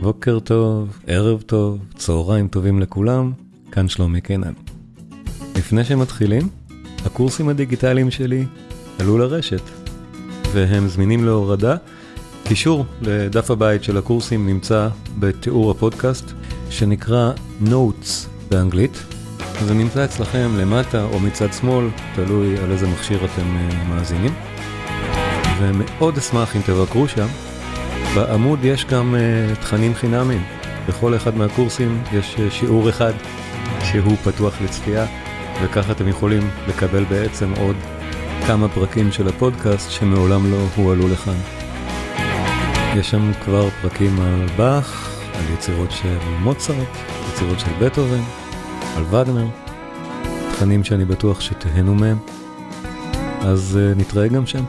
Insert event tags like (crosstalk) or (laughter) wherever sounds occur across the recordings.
בוקר טוב, ערב טוב, צהריים טובים לכולם, כאן שלומי קינן. לפני שמתחילים, הקורסים הדיגיטליים שלי עלו לרשת, והם זמינים להורדה. קישור לדף הבית של הקורסים נמצא בתיאור הפודקאסט, שנקרא Notes באנגלית. זה נמצא אצלכם למטה או מצד שמאל, תלוי על איזה מכשיר אתם אה, מאזינים. ומאוד אשמח אם תבקרו שם. בעמוד יש גם uh, תכנים חינמים. בכל אחד מהקורסים יש uh, שיעור אחד שהוא פתוח לצפייה, וככה אתם יכולים לקבל בעצם עוד כמה פרקים של הפודקאסט שמעולם לא הועלו לכאן. יש שם כבר פרקים על באך, על יצירות של מוצרט, יצירות של בטהובן, על וגנר, תכנים שאני בטוח שתהנו מהם, אז uh, נתראה גם שם.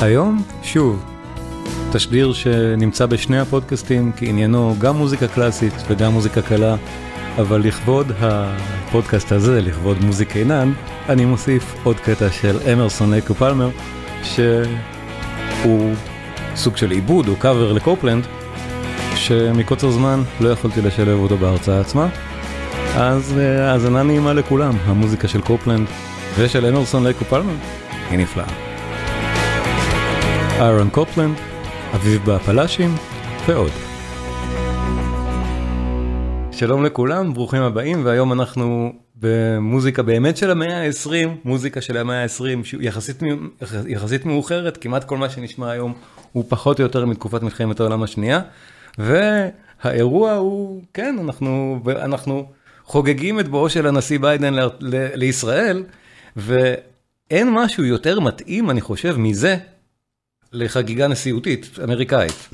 היום, שוב, תשדיר שנמצא בשני הפודקאסטים, כי עניינו גם מוזיקה קלאסית וגם מוזיקה קלה, אבל לכבוד הפודקאסט הזה, לכבוד מוזיקה עינן, אני מוסיף עוד קטע של אמרסון לייקו פלמר, שהוא סוג של עיבוד, הוא קאבר לקופלנד, שמקוצר זמן לא יכולתי לשלב אותו בהרצאה עצמה. אז האזנה נעימה לכולם, המוזיקה של קופלנד ושל אמרסון לייקו פלמר היא נפלאה. איירון קופלנד, אביב בהפלאשים ועוד. שלום לכולם, ברוכים הבאים, והיום אנחנו במוזיקה באמת של המאה ה-20, מוזיקה של המאה ה-20 יחסית, יחסית מאוחרת, כמעט כל מה שנשמע היום הוא פחות או יותר מתקופת מלחמת העולם השנייה, והאירוע הוא, כן, אנחנו, אנחנו חוגגים את בואו של הנשיא ביידן ל, ל, לישראל, ואין משהו יותר מתאים, אני חושב, מזה לחגיגה נשיאותית אמריקאית.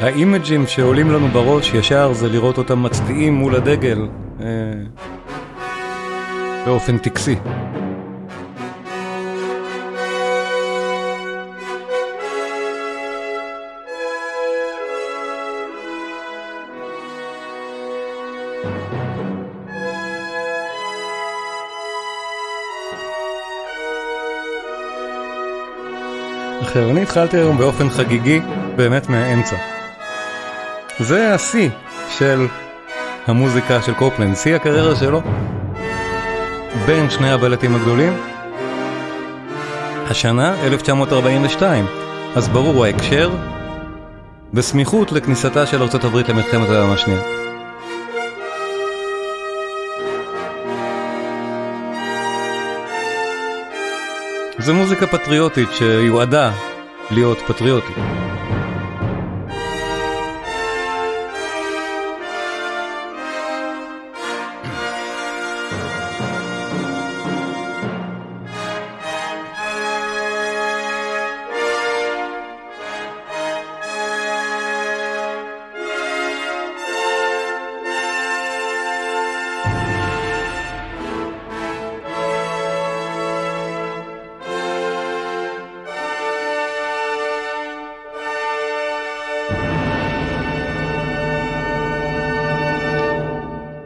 האימג'ים שעולים לנו בראש ישר זה לראות אותם מצדיעים מול הדגל באופן טקסי. עכשיו, אני התחלתי היום באופן חגיגי באמת מהאמצע. זה השיא של המוזיקה של קופלנד, שיא הקריירה שלו בין שני הבלטים הגדולים. השנה 1942, אז ברור ההקשר, בסמיכות לכניסתה של ארצות הברית למלחמת העולם השנייה. זו מוזיקה פטריוטית שיועדה להיות פטריוטית.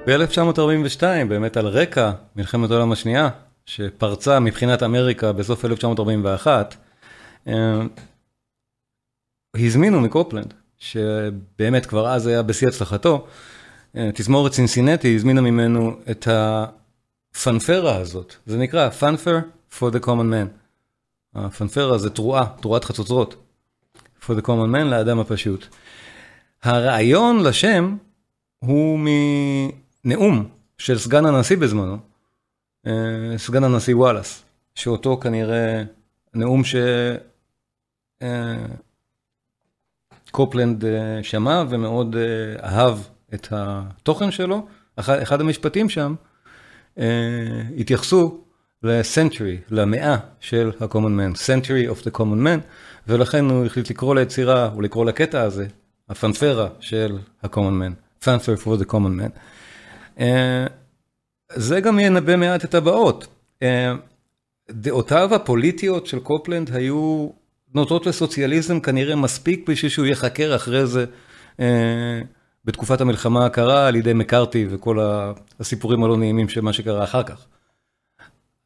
ב-1942, באמת על רקע מלחמת העולם השנייה, שפרצה מבחינת אמריקה בסוף 1941, אה, הזמינו מקופלנד, שבאמת כבר אז היה בשיא הצלחתו, אה, תזמורת סינסינטי הזמינה ממנו את הפנפרה הזאת, זה נקרא פנפר for the common man. הפנפרה זה תרועה, תרועת חצוצרות. for the common man לאדם הפשוט. הרעיון לשם הוא נאום של סגן הנשיא בזמנו, אה, סגן הנשיא וואלאס, שאותו כנראה נאום שקופלנד אה, אה, שמע ומאוד אהב את התוכן שלו. אחד המשפטים שם התייחסו לסנטרי, למאה של ה-common man, century of the common man, ולכן הוא החליט לקרוא ליצירה, או לקרוא לקטע הזה, הפנפרה של ה-common man, fanfare for the common man. אה, זה גם ינבא מעט את הבאות. אה, דעותיו הפוליטיות של קופלנד היו נוטות לסוציאליזם כנראה מספיק בשביל שהוא ייחקר אחרי זה אה, בתקופת המלחמה הקרה על ידי מקארתי וכל הסיפורים הלא נעימים של מה שקרה אחר כך.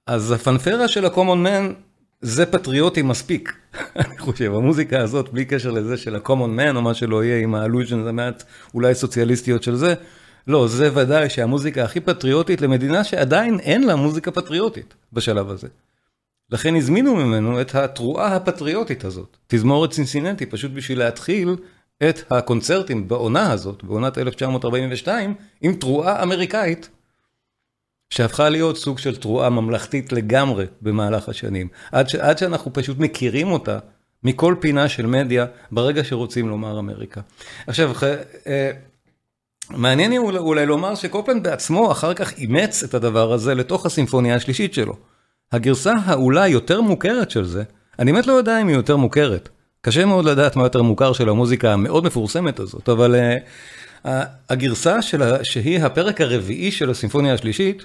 אז הפנפרה של ה-common man זה פטריוטי מספיק, (laughs) אני חושב, המוזיקה הזאת בלי קשר לזה של ה-common man או מה שלא יהיה עם ה-allusions המעט אולי סוציאליסטיות של זה, לא, זה ודאי שהמוזיקה הכי פטריוטית למדינה שעדיין אין לה מוזיקה פטריוטית בשלב הזה. לכן הזמינו ממנו את התרועה הפטריוטית הזאת, תזמורת צינסינטי, פשוט בשביל להתחיל את הקונצרטים בעונה הזאת, בעונת 1942, עם תרועה אמריקאית, שהפכה להיות סוג של תרועה ממלכתית לגמרי במהלך השנים, עד, ש, עד שאנחנו פשוט מכירים אותה מכל פינה של מדיה ברגע שרוצים לומר אמריקה. עכשיו, אה, מעניין אולי, אולי לומר שקופלנד בעצמו אחר כך אימץ את הדבר הזה לתוך הסימפוניה השלישית שלו. הגרסה האולי יותר מוכרת של זה, אני באמת לא יודע אם היא יותר מוכרת. קשה מאוד לדעת מה יותר מוכר של המוזיקה המאוד מפורסמת הזאת, אבל uh, הגרסה שלה, שהיא הפרק הרביעי של הסימפוניה השלישית,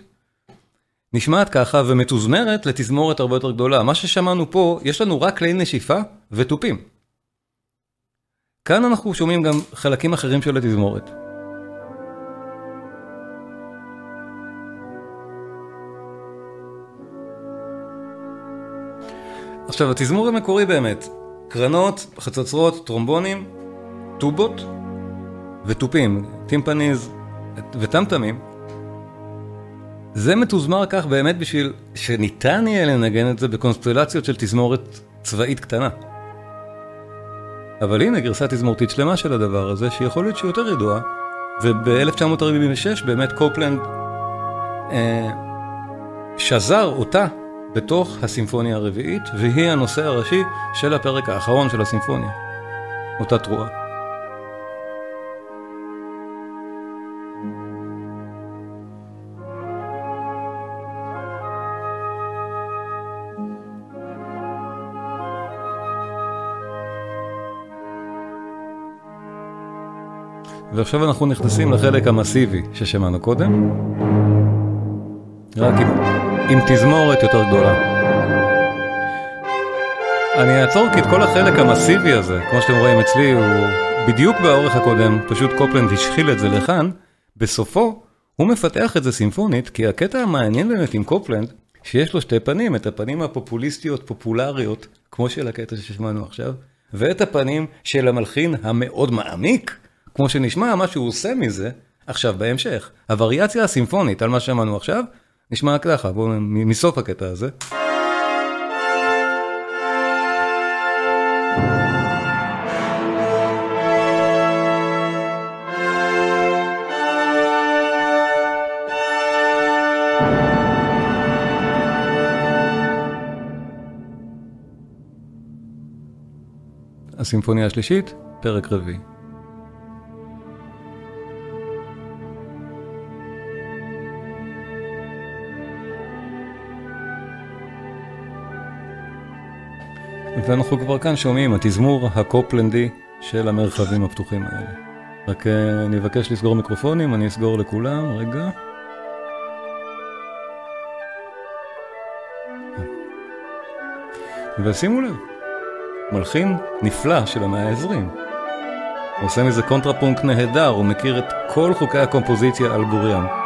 נשמעת ככה ומתוזמרת לתזמורת הרבה יותר גדולה. מה ששמענו פה, יש לנו רק כלי נשיפה ותופים. כאן אנחנו שומעים גם חלקים אחרים של התזמורת. עכשיו, התזמור המקורי באמת, קרנות, חצוצרות, טרומבונים, טובות ותופים, טימפניז וטמטמים. זה מתוזמר כך באמת בשביל שניתן יהיה לנגן את זה בקונסטלציות של תזמורת צבאית קטנה. אבל הנה גרסה תזמורתית שלמה של הדבר הזה, שיכול להיות שהיא יותר ידועה, וב-1946 באמת קופלנד אה, שזר אותה בתוך הסימפוניה הרביעית, והיא הנושא הראשי של הפרק האחרון של הסימפוניה, אותה תרועה. ועכשיו אנחנו נכנסים לחלק המסיבי ששמענו קודם, רק עם, עם תזמורת יותר גדולה. אני אעצור כי את כל החלק המסיבי הזה, כמו שאתם רואים אצלי, הוא בדיוק באורך הקודם, פשוט קופלנד השחיל את זה לכאן, בסופו הוא מפתח את זה סימפונית, כי הקטע המעניין באמת עם קופלנד, שיש לו שתי פנים, את הפנים הפופוליסטיות פופולריות, כמו של הקטע ששמענו עכשיו, ואת הפנים של המלחין המאוד מעמיק, כמו שנשמע מה שהוא עושה מזה, עכשיו בהמשך. הווריאציה הסימפונית על מה שאמרנו עכשיו, נשמע ככה, בואו מסוף הקטע הזה. הסימפוניה השלישית, פרק רביעי. ואנחנו כבר כאן שומעים, התזמור הקופלנדי של המרחבים הפתוחים האלה. רק אה, אני אבקש לסגור מיקרופונים, אני אסגור לכולם, רגע. ושימו לב, מלחין נפלא של המאה ה-20. הוא עושה מזה קונטרפונקט נהדר, הוא מכיר את כל חוקי הקומפוזיציה על בוריים.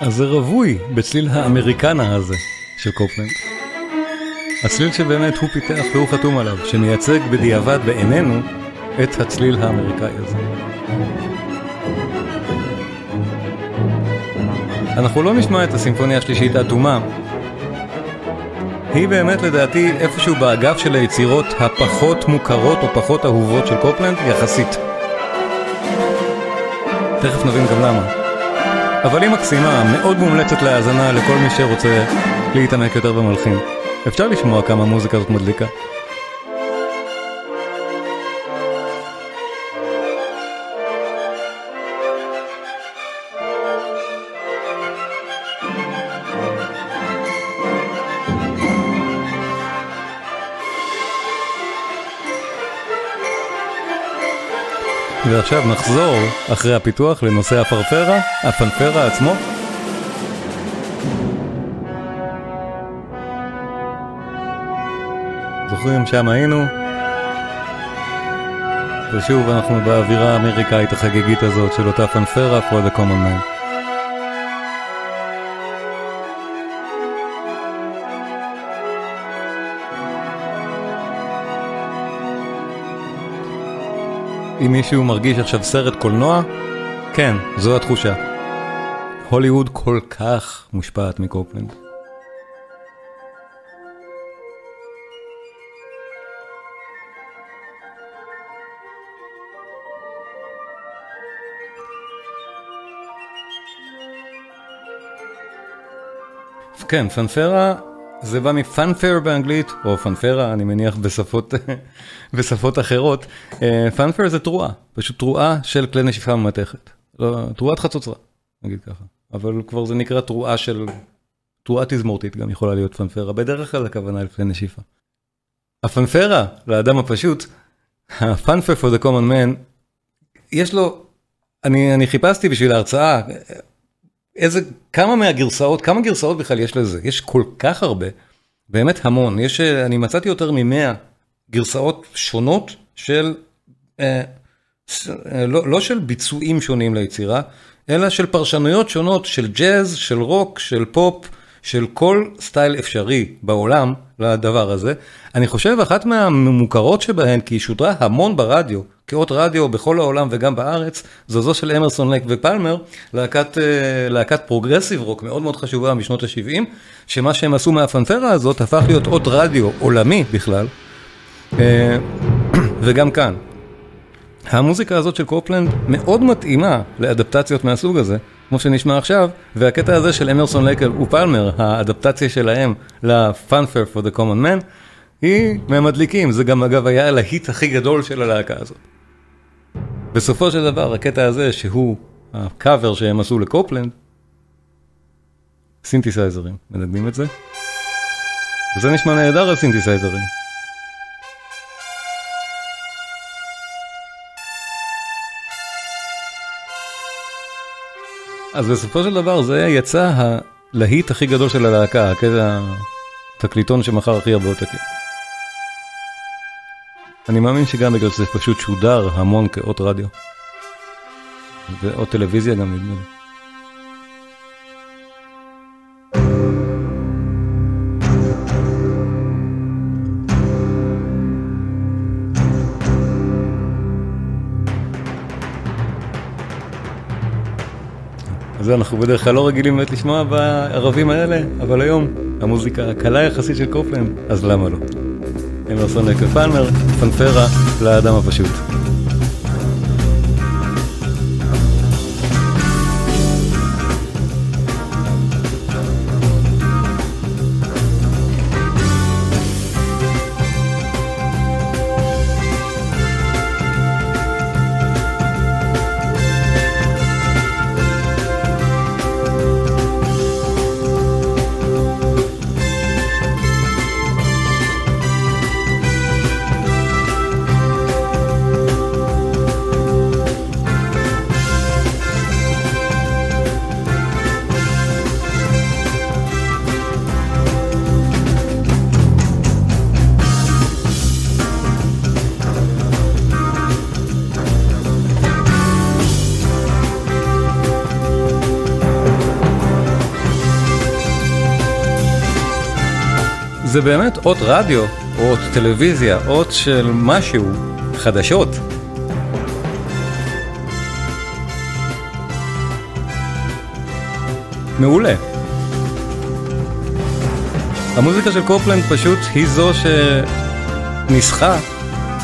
אז זה רווי בצליל האמריקנה הזה של קופלנד. הצליל שבאמת הוא פיתח והוא חתום עליו, שמייצג בדיעבד בעינינו את הצליל האמריקאי הזה. אנחנו לא נשמע את הסימפוניה השלישית האטומה. היא באמת לדעתי איפשהו באגף של היצירות הפחות מוכרות או פחות אהובות של קופלנד יחסית. תכף נבין גם למה. אבל היא מקסימה, מאוד מומלצת להאזנה לכל מי שרוצה להתעמק יותר במלחין. אפשר לשמוע כמה המוזיקה הזאת מדליקה. ועכשיו נחזור אחרי הפיתוח לנושא הפרפרה, הפנפרה עצמו. זוכרים שם היינו? ושוב אנחנו באווירה האמריקאית החגיגית הזאת של אותה פנפרה for the common man. אם מישהו מרגיש עכשיו סרט קולנוע, כן, זו התחושה. הוליווד כל כך מושפעת מקופלנד. כן, פנפרה זה בא מפאנפר באנגלית, או פאנפרה, אני מניח בשפות, (laughs) בשפות אחרות. פאנפר אה, זה תרועה, פשוט תרועה של כלי נשיפה ממתכת. לא, תרועת חצוצרה, נגיד ככה. אבל כבר זה נקרא תרועה של, תרועה תזמורתית גם יכולה להיות פאנפרה, בדרך כלל הכוונה לכלי נשיפה. הפאנפרה, לאדם הפשוט, הפאנפר for the common man, יש לו, אני, אני חיפשתי בשביל ההרצאה, איזה, כמה מהגרסאות, כמה גרסאות בכלל יש לזה? יש כל כך הרבה, באמת המון. יש, אני מצאתי יותר ממאה גרסאות שונות של, אה, אה, לא, לא של ביצועים שונים ליצירה, אלא של פרשנויות שונות של ג'אז, של רוק, של פופ, של כל סטייל אפשרי בעולם לדבר הזה. אני חושב אחת מהמוכרות שבהן, כי היא שודרה המון ברדיו, כאות רדיו בכל העולם וגם בארץ, זו זו של אמרסון לייק ופלמר, להקת, אה, להקת progressive rock מאוד מאוד חשובה משנות ה-70, שמה שהם עשו מהפנפרה הזאת הפך להיות אות רדיו עולמי בכלל, אה, (clears throat) וגם כאן. המוזיקה הזאת של קופלנד מאוד מתאימה לאדפטציות מהסוג הזה, כמו שנשמע עכשיו, והקטע הזה של אמרסון לייקר ופלמר, האדפטציה שלהם לפאנפר for the common man, היא מהמדליקים, זה גם אגב היה הלהיט הכי גדול של הלהקה הזאת. בסופו של דבר, הקטע הזה, שהוא הקאבר שהם עשו לקופלנד, סינתסייזרים, מנגנים את זה? וזה נשמע נהדר הסינתסייזרים. אז בסופו של דבר זה יצא הלהיט הכי גדול של הלהקה, הקטע התקליטון שמכר הכי הרבה עותקים. אני מאמין שגם בגלל שזה פשוט שודר המון כאות רדיו. ואות טלוויזיה גם נדמה לי. זה אנחנו בדרך כלל לא רגילים באמת לשמוע בערבים האלה, אבל היום המוזיקה הקלה יחסית של קופלן, אז למה לא? אמרסון לקר פלמר, פנפרה לאדם הפשוט. אות רדיו, או אות טלוויזיה, אות של משהו, חדשות. מעולה. המוזיקה של קופלנד פשוט היא זו שניסחה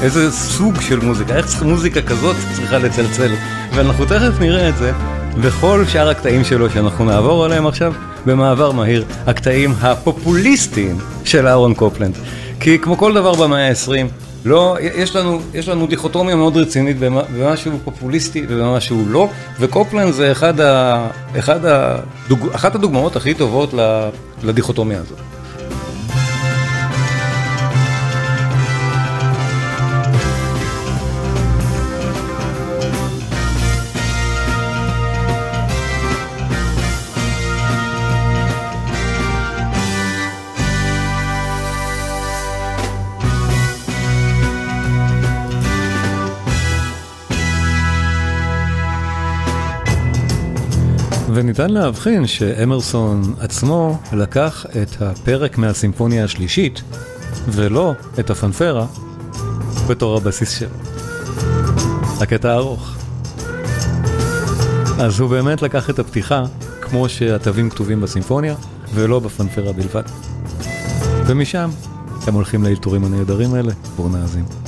איזה סוג של מוזיקה, איך מוזיקה כזאת צריכה לצלצל. ואנחנו תכף נראה את זה בכל שאר הקטעים שלו שאנחנו נעבור עליהם עכשיו במעבר מהיר, הקטעים הפופוליסטיים של אהרון קופלנד. כי כמו כל דבר במאה ה-20, לא, יש לנו, יש לנו דיכוטומיה מאוד רצינית במה שהוא פופוליסטי ובמה שהוא לא, וקופלנד זה אחד ה, אחד הדוג, אחת הדוגמאות הכי טובות לדיכוטומיה הזאת. וניתן להבחין שאמרסון עצמו לקח את הפרק מהסימפוניה השלישית, ולא את הפנפרה, בתור הבסיס שלו. הקטע הארוך. אז הוא באמת לקח את הפתיחה, כמו שהתווים כתובים בסימפוניה, ולא בפנפרה בלבד. ומשם הם הולכים לאלתורים הנהדרים האלה, בואו נאזין.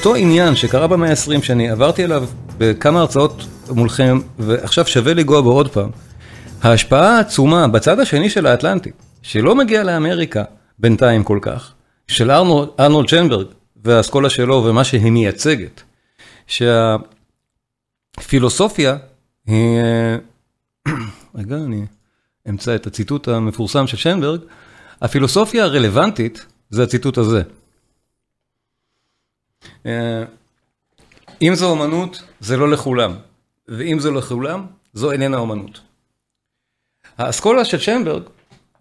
אותו עניין שקרה במאה ה-20 שאני עברתי עליו בכמה הרצאות מולכם ועכשיו שווה לגוע בו עוד פעם. ההשפעה העצומה בצד השני של האטלנטי, שלא מגיע לאמריקה בינתיים כל כך, של ארנולד, ארנולד צ'נברג והאסכולה שלו ומה שהיא מייצגת, שהפילוסופיה היא, (clears throat) רגע אני אמצא את הציטוט המפורסם של צ'נברג, הפילוסופיה הרלוונטית זה הציטוט הזה. אם זו אמנות, זה לא לכולם, ואם זה לכולם, זו איננה אמנות. האסכולה של שיינברג,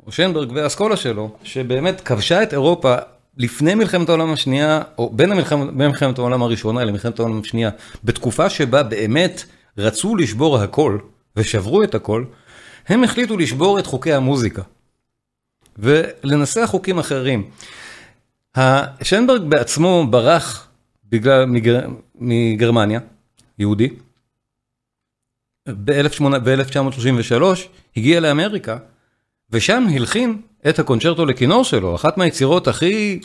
או שיינברג והאסכולה שלו, שבאמת כבשה את אירופה לפני מלחמת העולם השנייה, או בין המלחמת, מלחמת העולם הראשונה למלחמת העולם השנייה, בתקופה שבה באמת רצו לשבור הכל, ושברו את הכל, הם החליטו לשבור את חוקי המוזיקה, ולנסח חוקים אחרים. שיינברג בעצמו ברח בגלל, מגר, מגרמניה, יהודי, ב-1933 הגיע לאמריקה, ושם הלחין את הקונצ'רטו לכינור שלו, אחת מהיצירות הכי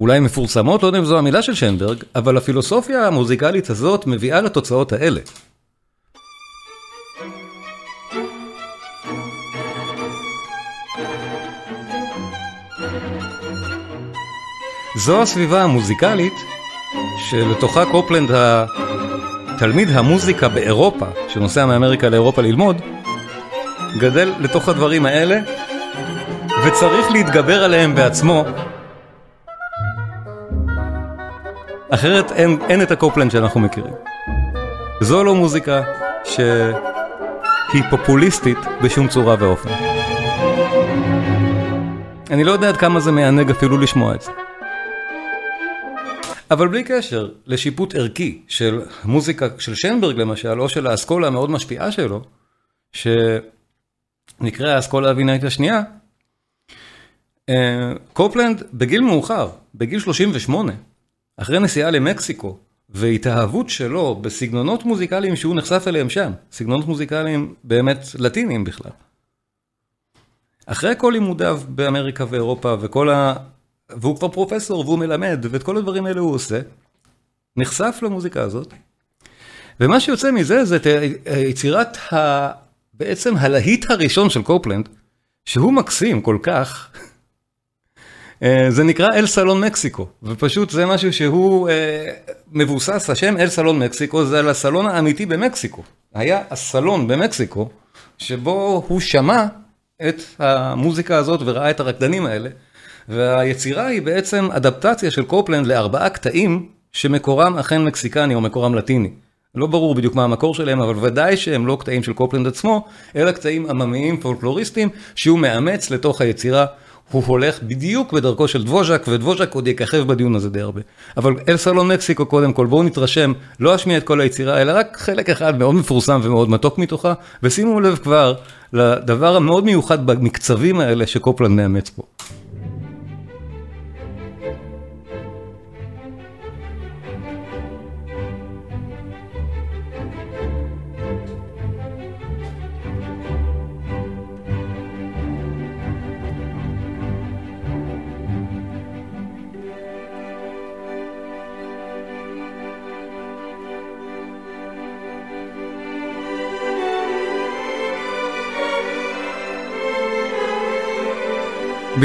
אולי מפורסמות, לא יודע אם זו המילה של שיינברג, אבל הפילוסופיה המוזיקלית הזאת מביאה לתוצאות האלה. זו הסביבה המוזיקלית שלתוכה קופלנד, תלמיד המוזיקה באירופה, שנוסע מאמריקה לאירופה ללמוד, גדל לתוך הדברים האלה, וצריך להתגבר עליהם בעצמו, אחרת אין, אין את הקופלנד שאנחנו מכירים. זו לא מוזיקה שהיא פופוליסטית בשום צורה ואופן. אני לא יודע עד כמה זה מענג אפילו לשמוע את זה. אבל בלי קשר לשיפוט ערכי של מוזיקה של שיינברג למשל, או של האסכולה המאוד משפיעה שלו, שנקרא האסכולה הווינאית השנייה, אה, קופלנד בגיל מאוחר, בגיל 38, אחרי נסיעה למקסיקו, והתאהבות שלו בסגנונות מוזיקליים שהוא נחשף אליהם שם, סגנונות מוזיקליים באמת לטיניים בכלל. אחרי כל לימודיו באמריקה ואירופה וכל. והוא כבר פרופסור והוא מלמד, ואת כל הדברים האלה הוא עושה, נחשף למוזיקה הזאת, ומה שיוצא מזה זה את יצירת ה... בעצם הלהיט הראשון של קופלנד, שהוא מקסים כל כך, אה, זה נקרא אל סלון מקסיקו, ופשוט זה משהו שהוא אה, מבוסס, השם אל סלון מקסיקו זה על הסלון האמיתי במקסיקו. היה הסלון במקסיקו, שבו הוא שמע את המוזיקה הזאת וראה את הרקדנים האלה. והיצירה היא בעצם אדפטציה של קופלנד לארבעה קטעים שמקורם אכן מקסיקני או מקורם לטיני. לא ברור בדיוק מה המקור שלהם, אבל ודאי שהם לא קטעים של קופלנד עצמו, אלא קטעים עממיים פולקלוריסטיים שהוא מאמץ לתוך היצירה. הוא הולך בדיוק בדרכו של דבוז'ק, ודבוז'ק עוד יככב בדיון הזה די הרבה. אבל אל סלון מקסיקו קודם כל, בואו נתרשם, לא אשמיע את כל היצירה, אלא רק חלק אחד מאוד מפורסם ומאוד מתוק מתוכה, ושימו לב כבר לדבר המאוד מיוחד במקצבים האלה שקופלנד מאמץ פה.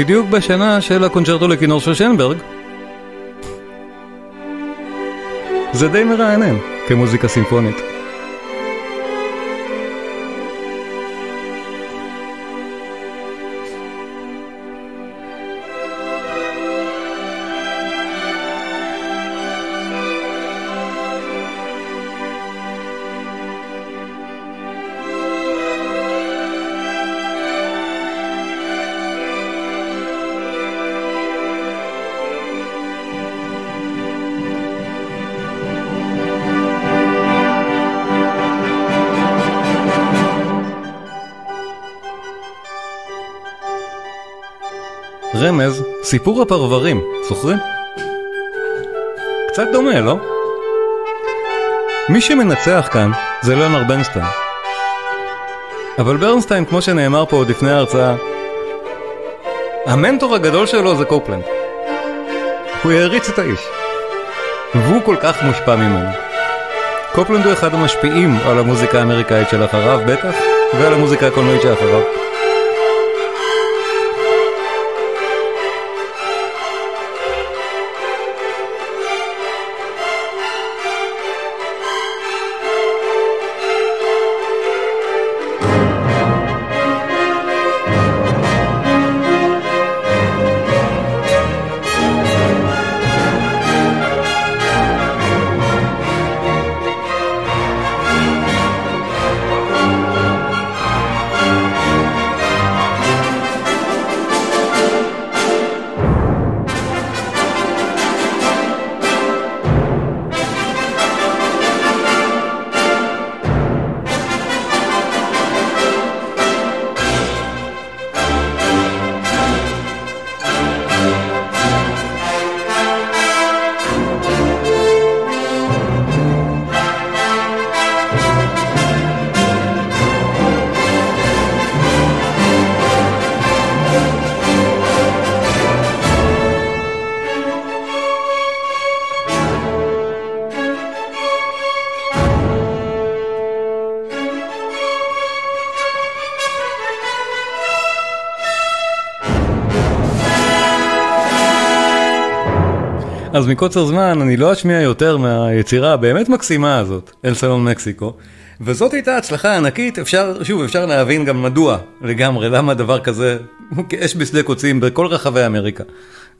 בדיוק בשנה של הקונצ'רטו לכינור של שיינברג. זה די מרענן כמוזיקה סימפונית. סיפור הפרברים, זוכרים? קצת דומה, לא? מי שמנצח כאן זה ליאונרד ברנסטיין. אבל ברנסטיין, כמו שנאמר פה עוד לפני ההרצאה, המנטור הגדול שלו זה קופלנד. הוא העריץ את האיש. והוא כל כך מושפע ממנו. קופלנד הוא אחד המשפיעים על המוזיקה האמריקאית שלאחריו בטח, ועל המוזיקה הקולנועית שלאחריו. אז מקוצר זמן אני לא אשמיע יותר מהיצירה הבאמת מקסימה הזאת, אל סלון מקסיקו. וזאת הייתה הצלחה ענקית, אפשר, שוב, אפשר להבין גם מדוע לגמרי, למה דבר כזה, כאש בשדה קוצים בכל רחבי אמריקה,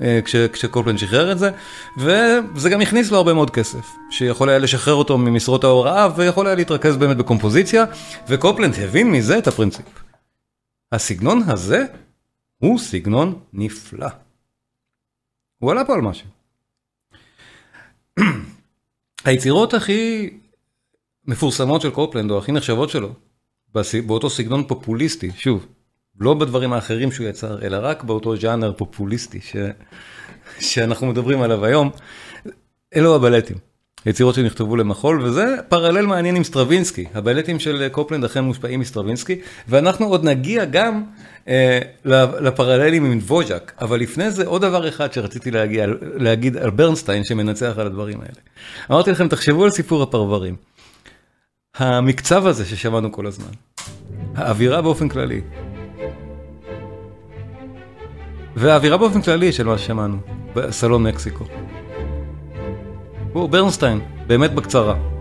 אה, כש, כשקופלנד שחרר את זה, וזה גם הכניס לו הרבה מאוד כסף, שיכול היה לשחרר אותו ממשרות ההוראה, ויכול היה להתרכז באמת בקומפוזיציה, וקופלנד הבין מזה את הפרינציפ. הסגנון הזה הוא סגנון נפלא. הוא עלה פה על משהו. (clears throat) היצירות הכי מפורסמות של קופלנד, או הכי נחשבות שלו, באותו סגנון פופוליסטי, שוב, לא בדברים האחרים שהוא יצר, אלא רק באותו ז'אנר פופוליסטי ש... שאנחנו מדברים עליו היום, אלו הבלטים. יצירות שנכתבו למחול, וזה פרלל מעניין עם סטרווינסקי. הבלטים של קופלנד אכן מושפעים מסטרווינסקי, ואנחנו עוד נגיע גם לפרללים עם דבוז'ק, אבל לפני זה עוד דבר אחד שרציתי להגיע, להגיד על ברנסטיין שמנצח על הדברים האלה. אמרתי לכם, תחשבו על סיפור הפרברים. המקצב הזה ששמענו כל הזמן, האווירה באופן כללי, והאווירה באופן כללי של מה ששמענו, בסלון מקסיקו. הוא ברנסטיין, באמת בקצרה.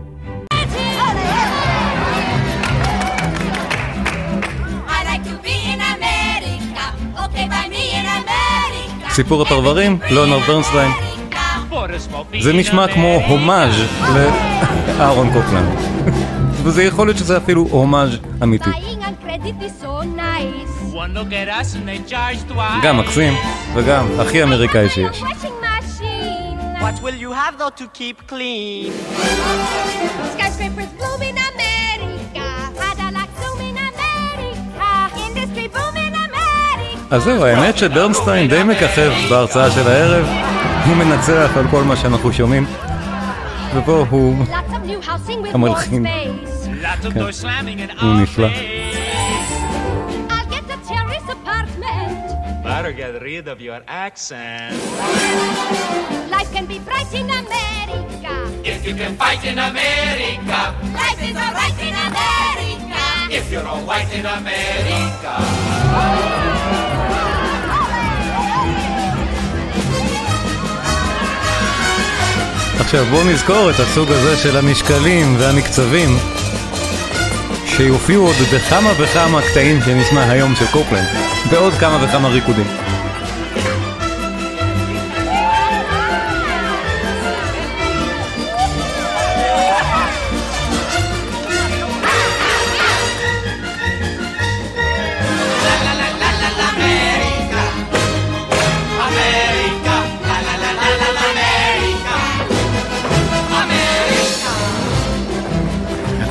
סיפור הפרברים, ליאונרד ברנסטיין. זה נשמע כמו הומאז' לאהרון קופלנד. (laughs) וזה יכול להיות שזה אפילו הומאז' אמיתי. גם מקסים, וגם הכי אמריקאי שיש. What will you have though to keep clean? Skyscrapers bloom אז זהו, האמת שברנסטיין די מככב בהרצאה של הערב, הוא מנצח על כל מה שאנחנו שומעים, ופה הוא המלחין. כן. הוא נפלא. Better get rid of your accent. Life can be bright in America. If you can fight in America. Life is alright in America. If you're all white in America. עכשיו בואו נזכור את הסוג הזה של המשקלים והמקצבים שיופיעו עוד בכמה וכמה קטעים שנשמע היום של קופלנד, בעוד כמה וכמה ריקודים.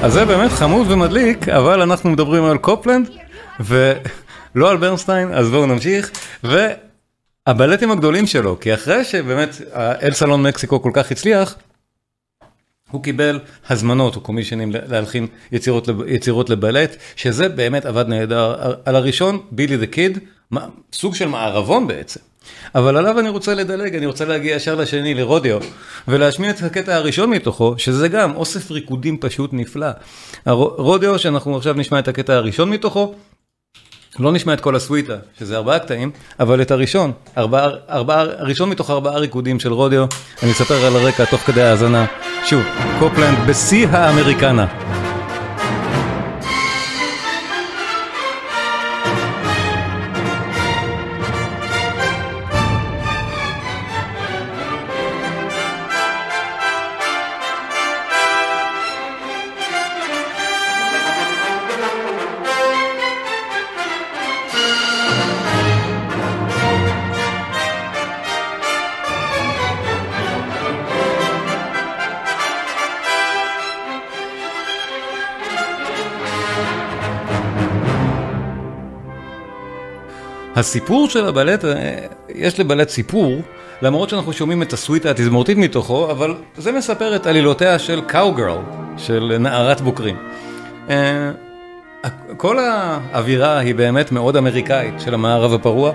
אז זה באמת חמוד ומדליק, אבל אנחנו מדברים על קופלנד, ולא על ברנסטיין, אז בואו נמשיך. והבלטים הגדולים שלו, כי אחרי שבאמת אל סלון מקסיקו כל כך הצליח, הוא קיבל הזמנות או קומישנים להלחין יצירות, יצירות לבלט, שזה באמת עבד נהדר. על הראשון, בילי דה קיד, סוג של מערבון בעצם. אבל עליו אני רוצה לדלג, אני רוצה להגיע ישר לשני, לרודיו, ולהשמיע את הקטע הראשון מתוכו, שזה גם אוסף ריקודים פשוט נפלא. רודיו, שאנחנו עכשיו נשמע את הקטע הראשון מתוכו, לא נשמע את כל הסוויטה, שזה ארבעה קטעים, אבל את הראשון, ארבעה, ארבעה, הראשון מתוך ארבעה ריקודים של רודיו, אני אספר על הרקע תוך כדי האזנה. שוב, קופלנד בשיא האמריקנה. הסיפור של הבלט, אה, יש לבלט סיפור, למרות שאנחנו שומעים את הסוויטה התזמורתית מתוכו, אבל זה מספר את עלילותיה של קאוגרל, של נערת בוקרים. אה, כל האווירה היא באמת מאוד אמריקאית של המערב הפרוע,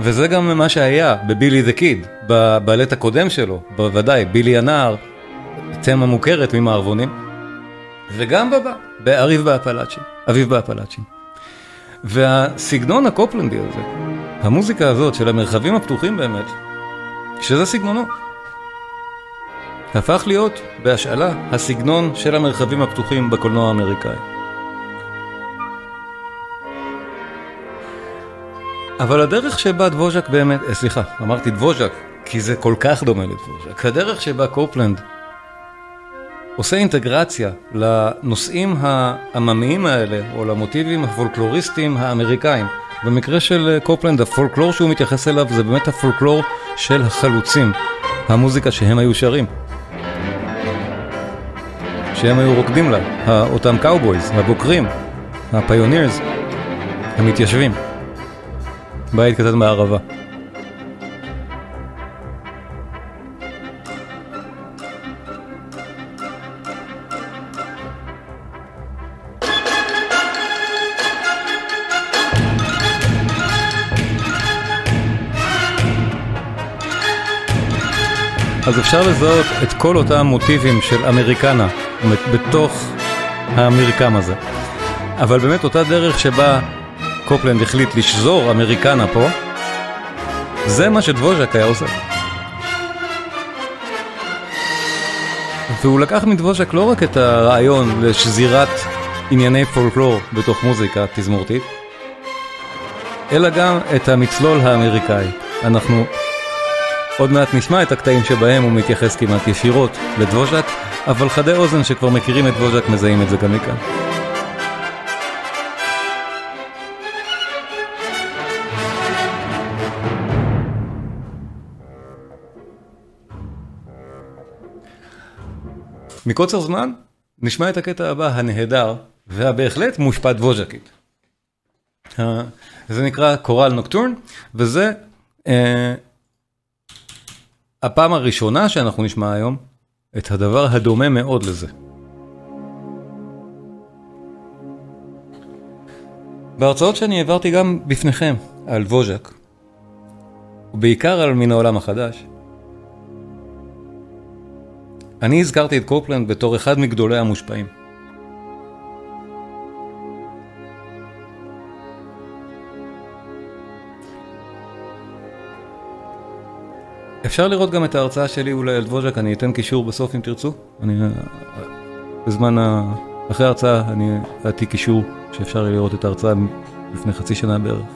וזה גם מה שהיה בבילי דה קיד, בבלט הקודם שלו, בוודאי, בילי הנער, תמה מוכרת ממערבונים, וגם בבא, באביב באפלאצ'י, אביב באפלאצ'י. והסגנון הקופלנדי הזה, המוזיקה הזאת של המרחבים הפתוחים באמת, שזה סגנונו, הפך להיות בהשאלה הסגנון של המרחבים הפתוחים בקולנוע האמריקאי. אבל הדרך שבה דבוז'ק באמת, אה, סליחה, אמרתי דבוז'ק, כי זה כל כך דומה לדבוז'ק, הדרך שבה קופלנד עושה אינטגרציה לנושאים העממיים האלה, או למוטיבים הפולקלוריסטיים האמריקאים. במקרה של אה, קופלנד, הפולקלור שהוא מתייחס אליו זה באמת הפולקלור של החלוצים, המוזיקה שהם היו שרים. שהם היו רוקדים לה, אותם קאובויז, הבוקרים, הפיונירס, המתיישבים. בית קטן בערבה. אז אפשר לזהות את כל אותם מוטיבים של אמריקנה בתוך המרקם הזה. אבל באמת אותה דרך שבה קופלנד החליט לשזור אמריקנה פה, זה מה שדבוז'ק היה עושה. והוא לקח מדבוז'ק לא רק את הרעיון לשזירת ענייני פולקלור בתוך מוזיקה תזמורתית, אלא גם את המצלול האמריקאי. אנחנו עוד מעט נשמע את הקטעים שבהם הוא מתייחס כמעט ישירות לדבוז'ק, אבל חדי אוזן שכבר מכירים את דבוז'ק מזהים את זה גם מכאן. מקוצר זמן, נשמע את הקטע הבא, הנהדר, והבהחלט מושפע דבוז'קית. זה נקרא קורל נוקטורן, וזה אה, הפעם הראשונה שאנחנו נשמע היום את הדבר הדומה מאוד לזה. בהרצאות שאני העברתי גם בפניכם על ווז'ק, ובעיקר על מן העולם החדש, אני הזכרתי את קופלנד בתור אחד מגדולי המושפעים. אפשר לראות גם את ההרצאה שלי אולי על דבוז'ק, אני אתן קישור בסוף אם תרצו. אני, בזמן, ה... אחרי ההרצאה אני אעתי קישור שאפשר לראות את ההרצאה לפני חצי שנה בערך,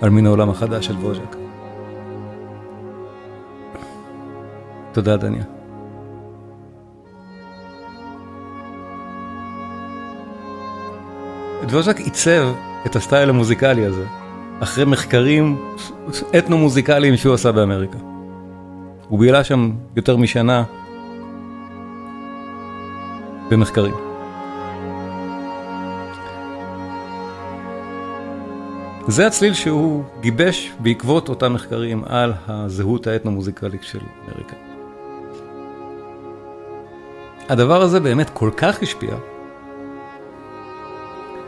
על מין העולם החדש של דבוז'ק. תודה דניה. דבוז'ק עיצב את הסטייל המוזיקלי הזה, אחרי מחקרים אתנו-מוזיקליים שהוא עשה באמריקה. הוא בילה שם יותר משנה במחקרים. זה הצליל שהוא גיבש בעקבות אותם מחקרים על הזהות האתנו-מוזיקלית של אמריקה. הדבר הזה באמת כל כך השפיע,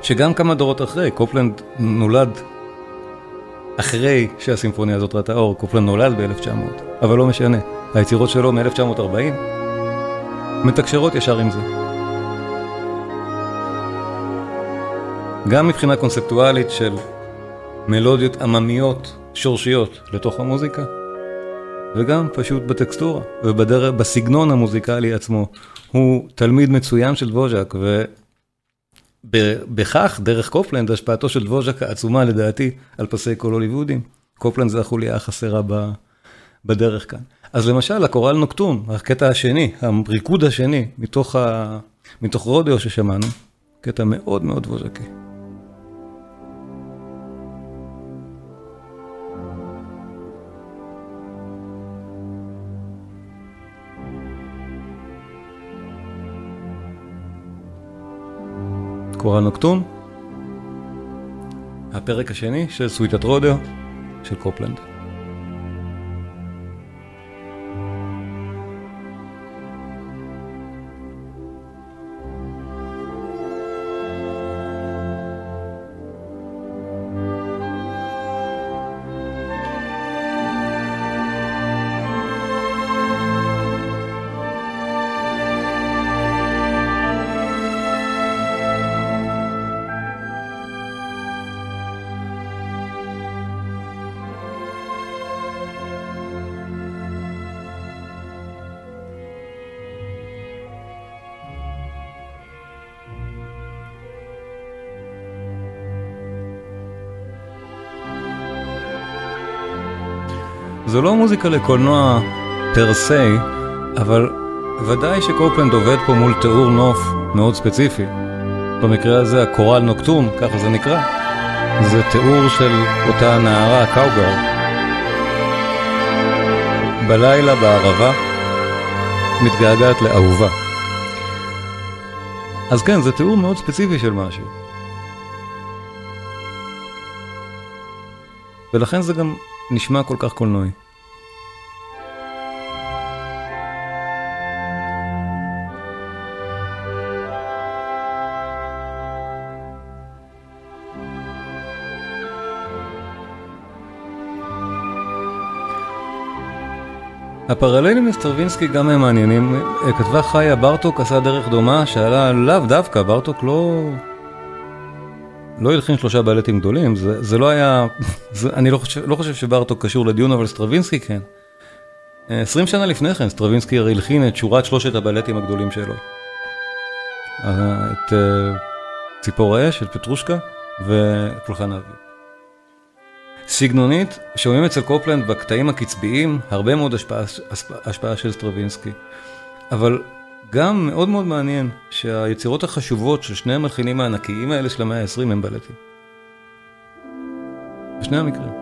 שגם כמה דורות אחרי, קופלנד נולד אחרי שהסימפוניה הזאת ראתה אור, קופלן נולד ב-1900, אבל לא משנה, היצירות שלו מ-1940 מתקשרות ישר עם זה. גם מבחינה קונספטואלית של מלודיות עממיות, שורשיות, לתוך המוזיקה, וגם פשוט בטקסטורה ובסגנון המוזיקלי עצמו. הוא תלמיד מצוין של דבוז'ק, ובכך, דרך קופלנד, השפעתו של דבוז'ק העצומה לדעתי על פסי קול הוליוודים. קופלנד זה החוליה החסרה בדרך כאן. אז למשל, הכורל נוקטורן, הקטע השני, הריקוד השני, מתוך, ה... מתוך רודאו ששמענו, קטע מאוד מאוד דבוז'קי. קורל נוקטון, הפרק השני של סוויטת רודיו של קופלנד. זו לא מוזיקה לקולנוע פר סי, אבל ודאי שקופלנד עובד פה מול תיאור נוף מאוד ספציפי. במקרה הזה הקורל נוקטורן, ככה זה נקרא, זה תיאור של אותה נערה קאוגר. בלילה בערבה מתגעגעת לאהובה. אז כן, זה תיאור מאוד ספציפי של משהו. ולכן זה גם נשמע כל כך קולנועי. הפרללים לסטרווינסקי גם הם מעניינים. כתבה חיה ברטוק עשה דרך דומה שעלה לאו דווקא, ברטוק לא... לא הלחין שלושה בלטים גדולים, זה, זה לא היה, (laughs) זה, אני לא חושב, לא חושב שברטוק קשור לדיון, אבל סטרווינסקי כן. 20 שנה לפני כן סטרווינסקי הרי הלחין את שורת שלושת הבלטים הגדולים שלו. את אה, ציפור האש, את פטרושקה ופולחן האביב. סגנונית, שומעים אצל קופלנד בקטעים הקצביים הרבה מאוד השפעה, השפעה של סטרווינסקי. אבל גם מאוד מאוד מעניין שהיצירות החשובות של שני המלחינים הענקיים האלה של המאה ה-20 הם בלטים. בשני המקרים.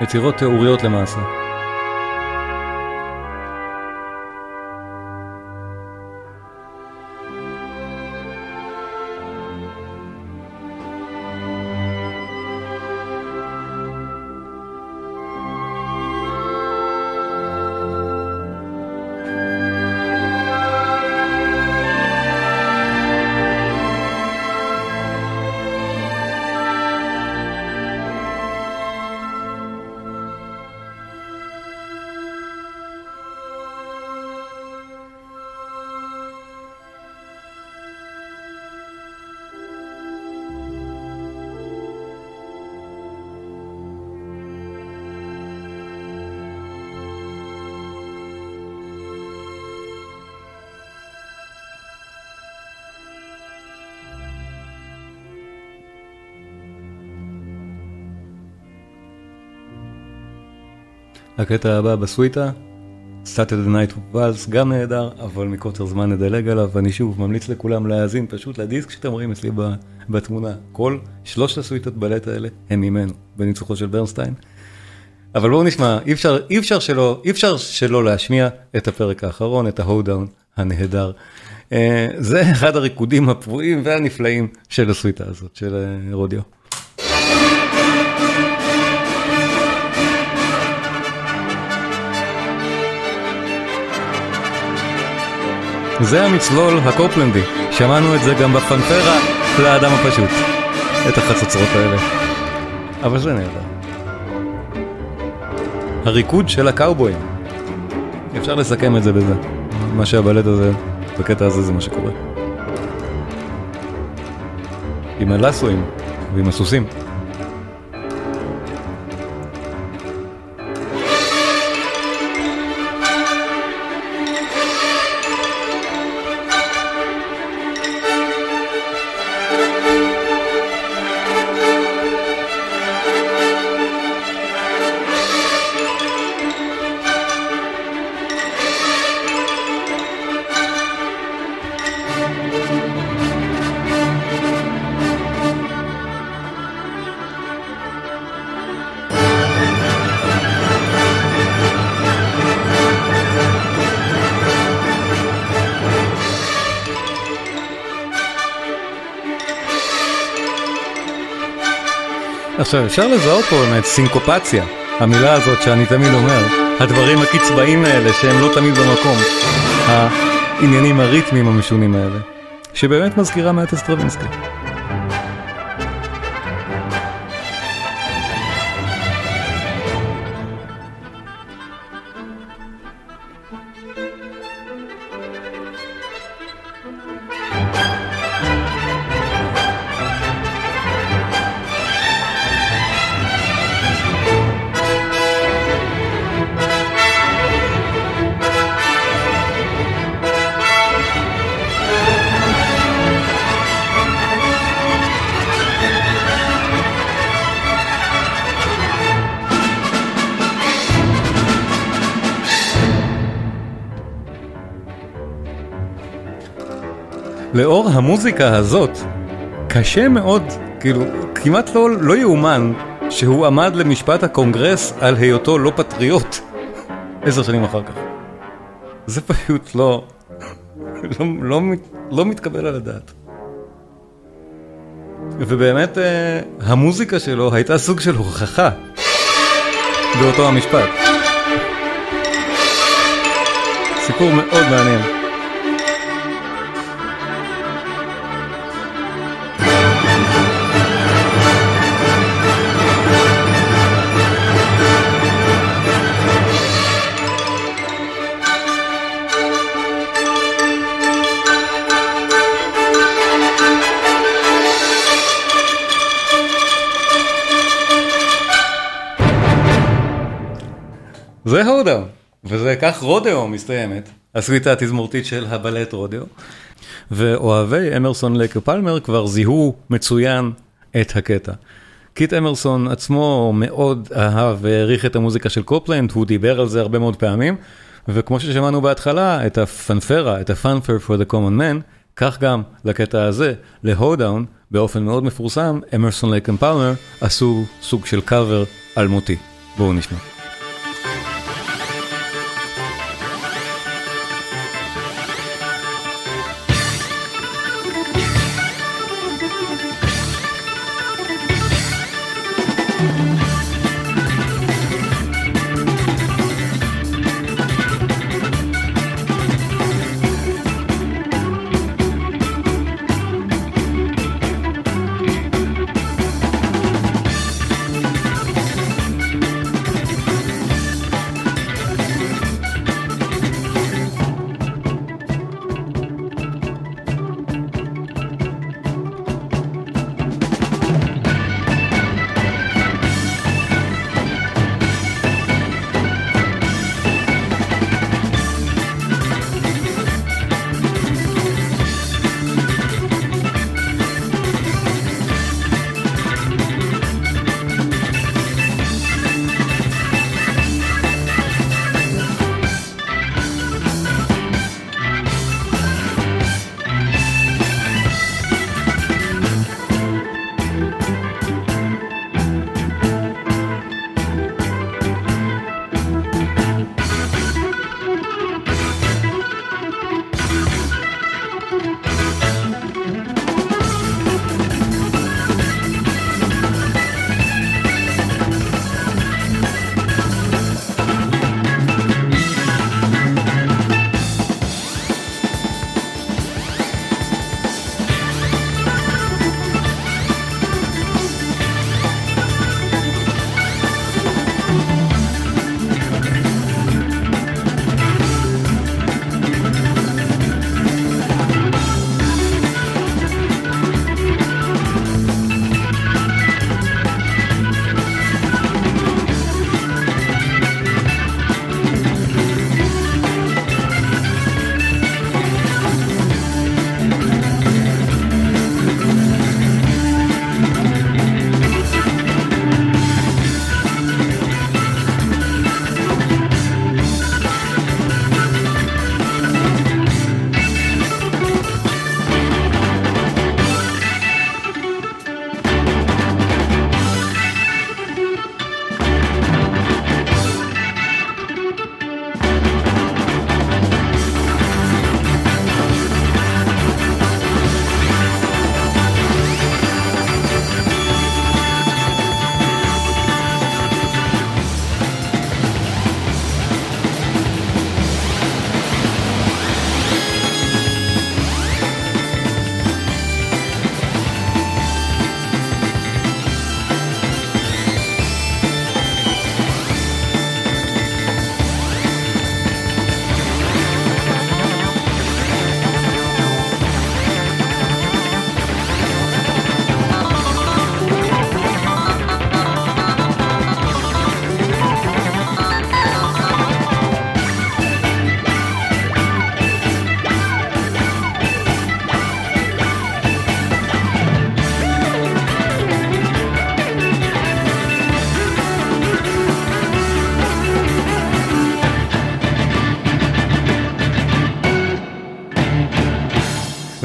יצירות תיאוריות למעשה. הקטע הבא בסוויטה, Saturday Night Waltz, גם נהדר, אבל מקוצר זמן נדלג עליו, ואני שוב ממליץ לכולם להאזין פשוט לדיסק שאתם רואים אצלי בתמונה. כל שלושת הסוויטות בלט האלה הם ממנו, בניצוחו של ברנסטיין. אבל בואו נשמע, אי אפשר, אי אפשר שלא, אי אפשר שלא להשמיע את הפרק האחרון, את ההודאון הנהדר. אה, זה אחד הריקודים הפרועים והנפלאים של הסוויטה הזאת, של אה, רודיו. זה המצלול הקופלנדי, שמענו את זה גם בפנפרה לאדם הפשוט, את החצוצרות האלה. אבל זה נהדר. הריקוד של הקאובויים. אפשר לסכם את זה בזה. מה שהבלט הזה, בקטע הזה זה מה שקורה. עם הלסואים ועם הסוסים. עכשיו אפשר לזהות פה באמת סינקופציה, המילה הזאת שאני תמיד אומר, הדברים הקצבאיים האלה שהם לא תמיד במקום, העניינים הריתמיים המשונים האלה, שבאמת מזכירה מעט אסטרווינסקי. לאור המוזיקה הזאת, קשה מאוד, כאילו, כמעט לא, לא יאומן שהוא עמד למשפט הקונגרס על היותו לא פטריוט (laughs) עשר שנים אחר כך. זה פשוט לא, לא, לא, לא מתקבל על הדעת. ובאמת אה, המוזיקה שלו הייתה סוג של הוכחה באותו המשפט. סיפור מאוד מעניין. רודאו מסתיימת, הסוויטה התזמורתית של הבלט רודאו. ואוהבי אמרסון לייק ופאלמר כבר זיהו מצוין את הקטע. קית' אמרסון עצמו מאוד אהב והעריך את המוזיקה של קופלנד, הוא דיבר על זה הרבה מאוד פעמים, וכמו ששמענו בהתחלה, את הפנפרה, את הפנפר for the common man, כך גם לקטע הזה, ל-Hoedown, באופן מאוד מפורסם, אמרסון לייק ופאלמר עשו סוג של קאבר אלמותי. בואו נשמע.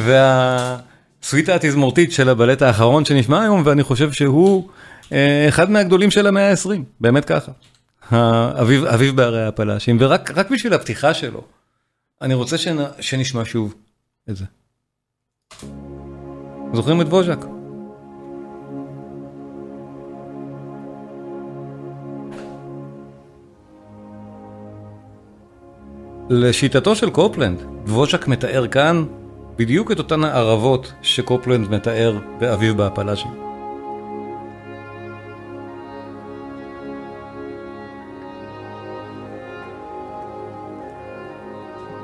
והסוויטה התזמורתית של הבלט האחרון שנשמע היום, ואני חושב שהוא אה, אחד מהגדולים של המאה ה-20, באמת ככה. האביב, אביב בערי הפלאשים, ורק בשביל הפתיחה שלו, אני רוצה שנ, שנשמע שוב את זה. זוכרים את ווז'ק? לשיטתו של קופלנד, דבושק מתאר כאן בדיוק את אותן הערבות שקופלנד מתאר באביב באפלאז'ים.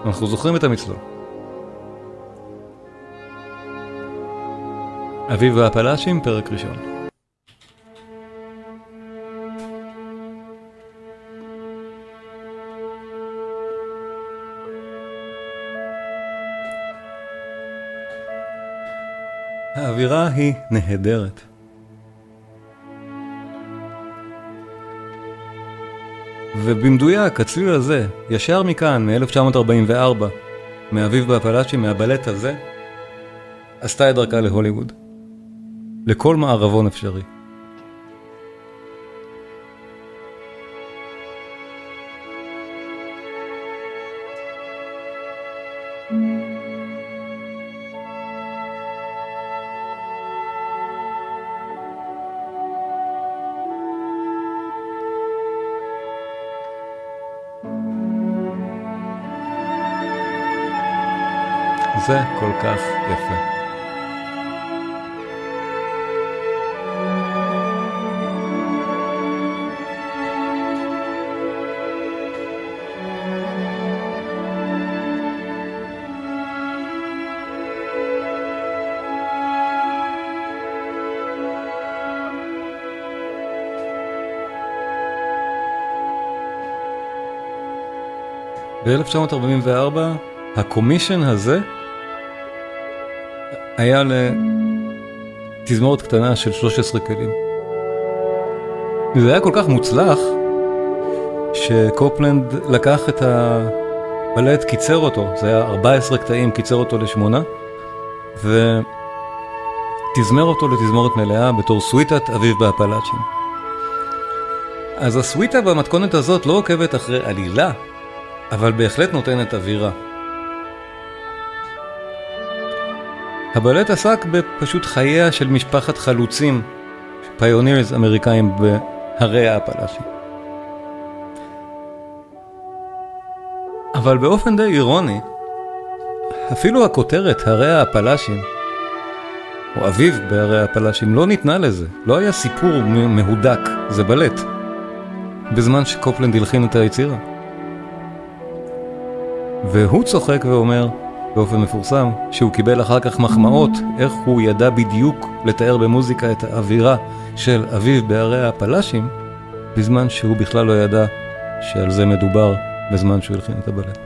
אנחנו זוכרים את המצלול. אביב באפלאשים, פרק ראשון. האווירה היא נהדרת. ובמדויק, הצליל הזה, ישר מכאן, מ-1944, מאביב באפלאצ'י, מהבלט הזה, עשתה את דרכה להוליווד. לכל מערבון אפשרי. זה כל כך יפה. ב-1944 הקומישן הזה היה לתזמורת קטנה של 13 כלים. זה היה כל כך מוצלח, שקופלנד לקח את הבלט, קיצר אותו, זה היה 14 קטעים, קיצר אותו לשמונה, ותזמר אותו לתזמורת מלאה בתור סוויטת אביב באפלאצ'ים. אז הסוויטה במתכונת הזאת לא עוקבת אחרי עלילה, אבל בהחלט נותנת אווירה. הבלט עסק בפשוט חייה של משפחת חלוצים, פיונירס אמריקאים בהרי האפלאשים. אבל באופן די אירוני, אפילו הכותרת הרי האפלאשים, או אביב בהרי האפלאשים, לא ניתנה לזה, לא היה סיפור מהודק, זה בלט, בזמן שקופלנד הלחין את היצירה. והוא צוחק ואומר, באופן מפורסם, שהוא קיבל אחר כך מחמאות, איך הוא ידע בדיוק לתאר במוזיקה את האווירה של אביו בערי הפלאשים, בזמן שהוא בכלל לא ידע שעל זה מדובר בזמן שהוא הלחין את הבלט.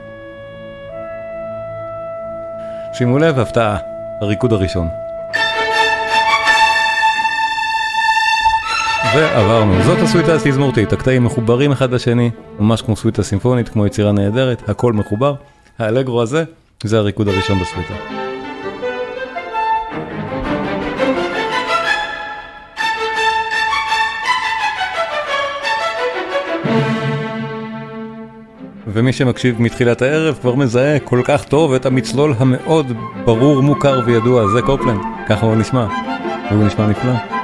שימו לב, הפתעה, הריקוד הראשון. ועברנו, זאת הסוויטה התזמורתית, הקטעים מחוברים אחד לשני, ממש כמו סוויטה סימפונית, כמו יצירה נהדרת, הכל מחובר. האלגרו הזה זה הריקוד הראשון בסוויטה. ומי שמקשיב מתחילת הערב כבר מזהה כל כך טוב את המצלול המאוד ברור, מוכר וידוע, זה קופלנד, ככה הוא נשמע, והוא נשמע נפלא.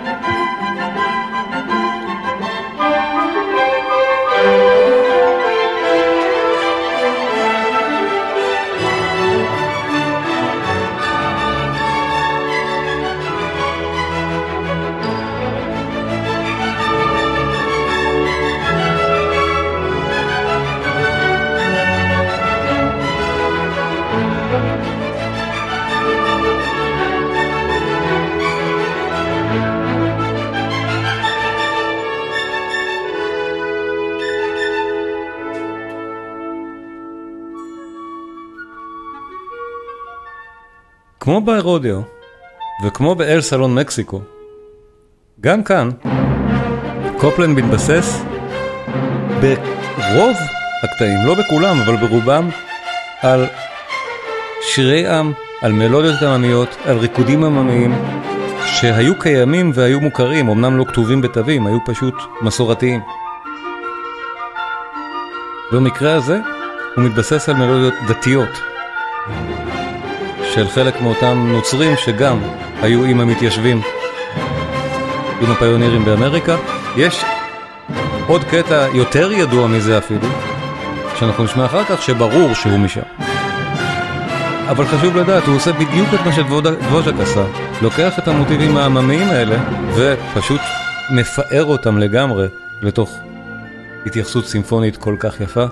כמו באירודיו, וכמו באל סלון מקסיקו, גם כאן, קופלנד מתבסס ברוב הקטעים, לא בכולם, אבל ברובם, על שירי עם על מלודיות עממיות, על ריקודים עממיים, שהיו קיימים והיו מוכרים, אמנם לא כתובים בתווים, היו פשוט מסורתיים. במקרה הזה הוא מתבסס על מלודיות דתיות של חלק מאותם נוצרים שגם היו עם המתיישבים, עם הפיונירים באמריקה. יש עוד קטע יותר ידוע מזה אפילו, שאנחנו נשמע אחר כך, שברור שהוא משם. אבל חשוב לדעת, הוא עושה בדיוק את מה שדבוז'ק עשה. לוקח את המוטיבים העממיים האלה ופשוט מפאר אותם לגמרי לתוך התייחסות סימפונית כל כך יפה,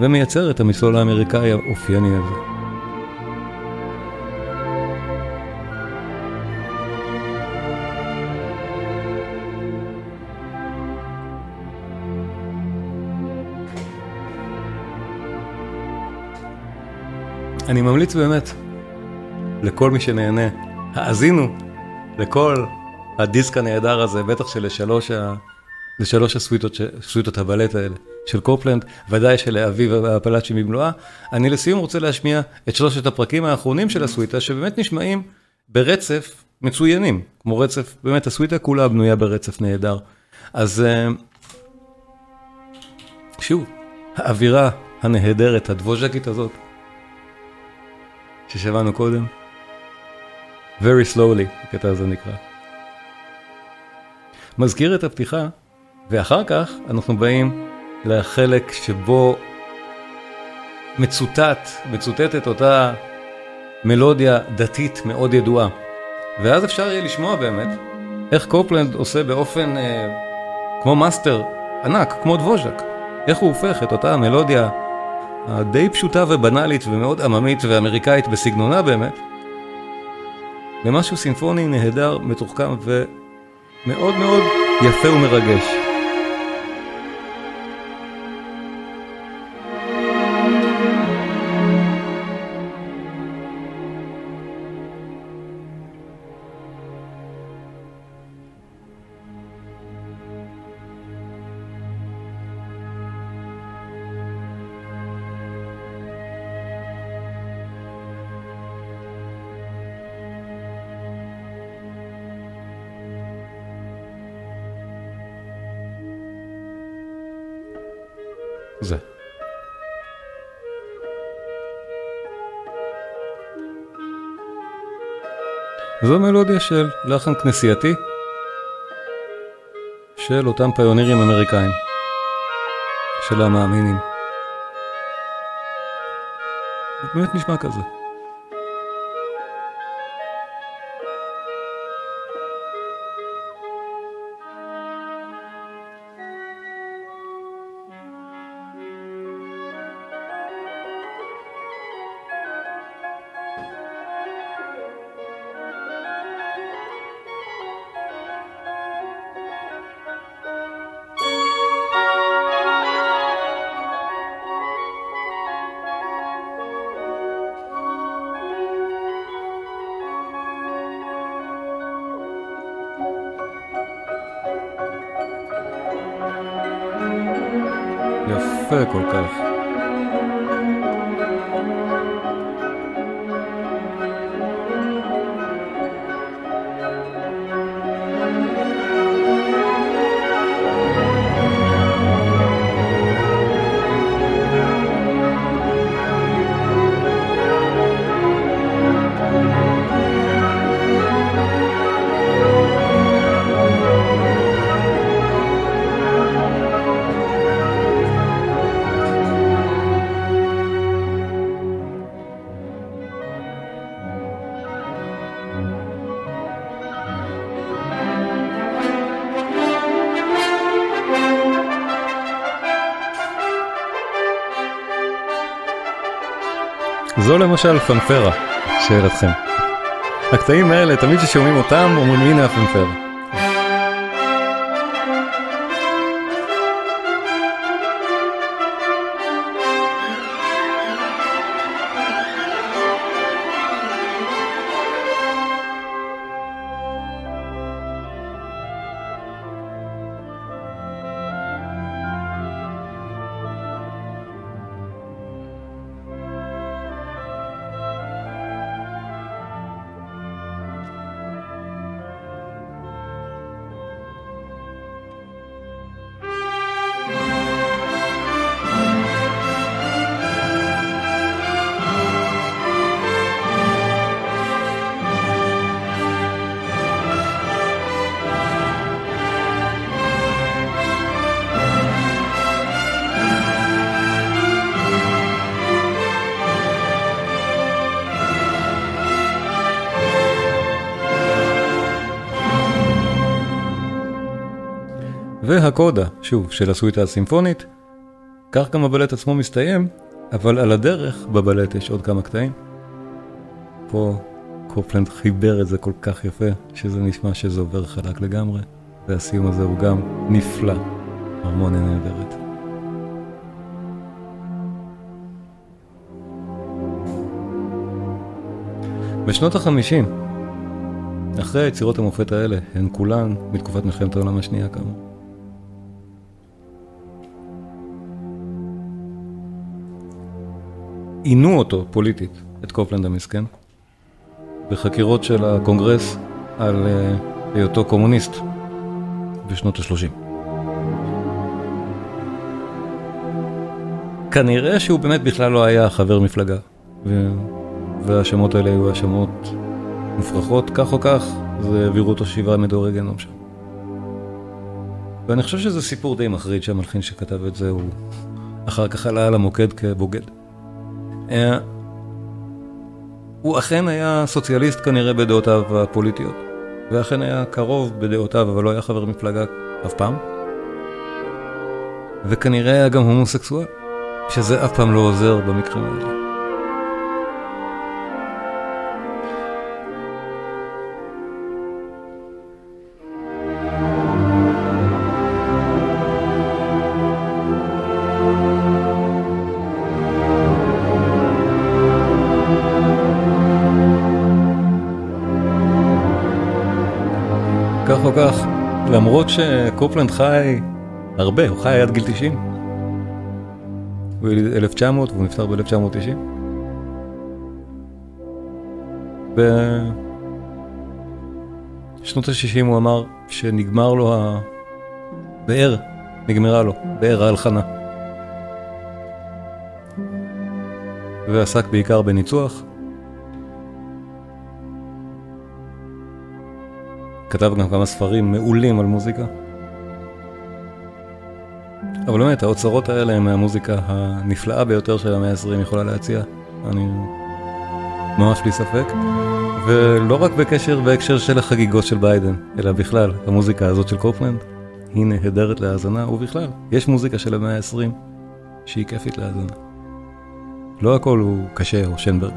ומייצר את המסלול האמריקאי האופייני הזה. אני ממליץ באמת לכל מי שנהנה, האזינו לכל הדיסק הנהדר הזה, בטח שלשלוש ה... לשלוש הסוויטות, סוויטות הבלט האלה של קופלנד, ודאי שלאביב הפלאצ'י במלואה. אני לסיום רוצה להשמיע את שלושת הפרקים האחרונים של הסוויטה, שבאמת נשמעים ברצף מצוינים, כמו רצף, באמת הסוויטה כולה בנויה ברצף נהדר. אז אה, שוב, האווירה הנהדרת, הדבוז'קית הזאת, ששמענו קודם. Very slowly, הקטע הזה נקרא. מזכיר את הפתיחה, ואחר כך אנחנו באים לחלק שבו מצוטט, מצוטטת אותה מלודיה דתית מאוד ידועה. ואז אפשר יהיה לשמוע באמת איך קופלנד עושה באופן אה, כמו מאסטר ענק, כמו דבוז'ק, איך הוא הופך את אותה מלודיה הדי פשוטה ובנאלית ומאוד עממית ואמריקאית בסגנונה באמת, למשהו סימפוני נהדר, מתוחכם ומאוד מאוד יפה ומרגש. זו מלודיה של לחן כנסייתי של אותם פיונירים אמריקאים, של המאמינים. באמת נשמע כזה. למשל פנפרה, שאלתכם. הקטעים האלה, תמיד כששומעים אותם, אומרים הנה הפנפרה. והקודה, שוב, של הסוויטה הסימפונית, כך גם הבלט עצמו מסתיים, אבל על הדרך בבלט יש עוד כמה קטעים. פה קופלנד חיבר את זה כל כך יפה, שזה נשמע שזה עובר חלק לגמרי, והסיום הזה הוא גם נפלא, הרמוניה נהדרת. בשנות החמישים, אחרי היצירות המופת האלה, הן כולן מתקופת מלחמת העולם השנייה כאמור. עינו אותו פוליטית, את קופלנד המסכן, בחקירות של הקונגרס על אה, היותו קומוניסט בשנות ה-30. כנראה שהוא באמת בכלל לא היה חבר מפלגה, והשמות האלה היו האשמות מופרכות, כך או כך, זה העבירו אותו שבעה מדורי גיהנום שם. ואני חושב שזה סיפור די מחריד שהמלחין שכתב את זה הוא אחר כך עלה על המוקד כבוגד. אה, הוא אכן היה סוציאליסט כנראה בדעותיו הפוליטיות, ואכן היה קרוב בדעותיו, אבל לא היה חבר מפלגה אף פעם. וכנראה היה גם הומוסקסואל, שזה אף פעם לא עוזר במקרים האלה. שקופלנד חי הרבה, הוא חי עד גיל 90. הוא יליד 1900 והוא נפטר ב-1990. בשנות ה-60 הוא אמר שנגמר לו הבאר, נגמרה לו, באר ההלחנה. ועסק בעיקר בניצוח. כתב גם כמה ספרים מעולים על מוזיקה. אבל באמת, האוצרות האלה הם מהמוזיקה הנפלאה ביותר של המאה ה-20 יכולה להציע. אני ממש בלי ספק. ולא רק בקשר בהקשר של החגיגות של ביידן, אלא בכלל, המוזיקה הזאת של קופלנד היא נהדרת להאזנה, ובכלל, יש מוזיקה של המאה ה-20 שהיא כיפית להאזנה. לא הכל הוא קשה או שנברג,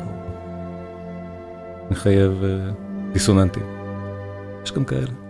מחייב uh, דיסוננטים. יש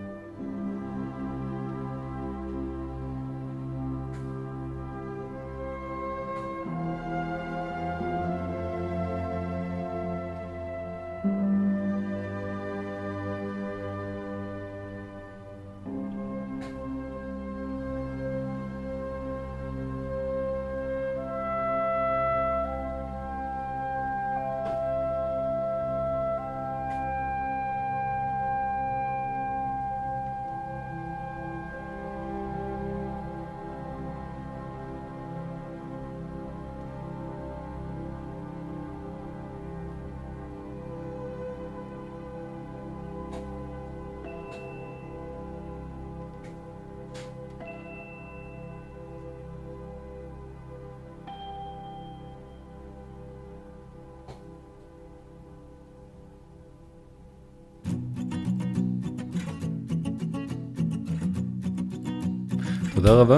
תודה רבה.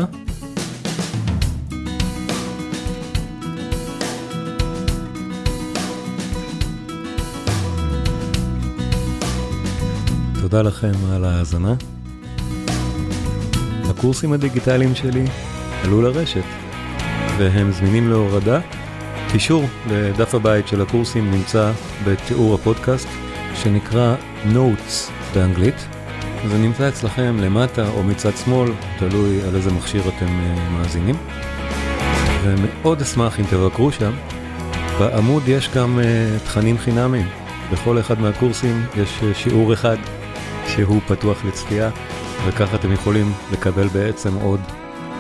תודה לכם על ההאזנה. הקורסים הדיגיטליים שלי עלו לרשת, והם זמינים להורדה. קישור לדף הבית של הקורסים נמצא בתיאור הפודקאסט, שנקרא Notes באנגלית. זה נמצא אצלכם למטה או מצד שמאל, תלוי על איזה מכשיר אתם uh, מאזינים. ומאוד אשמח אם תבקרו שם. בעמוד יש גם uh, תכנים חינמים. בכל אחד מהקורסים יש uh, שיעור אחד שהוא פתוח לצפייה, וככה אתם יכולים לקבל בעצם עוד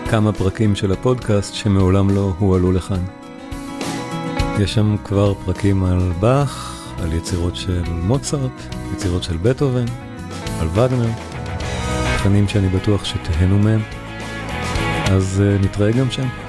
כמה פרקים של הפודקאסט שמעולם לא הועלו לכאן. יש שם כבר פרקים על באך, על יצירות של מוצרט, יצירות של בטהובן, על וגנר, תכנים שאני בטוח שתהנו מהם, אז uh, נתראה גם שם.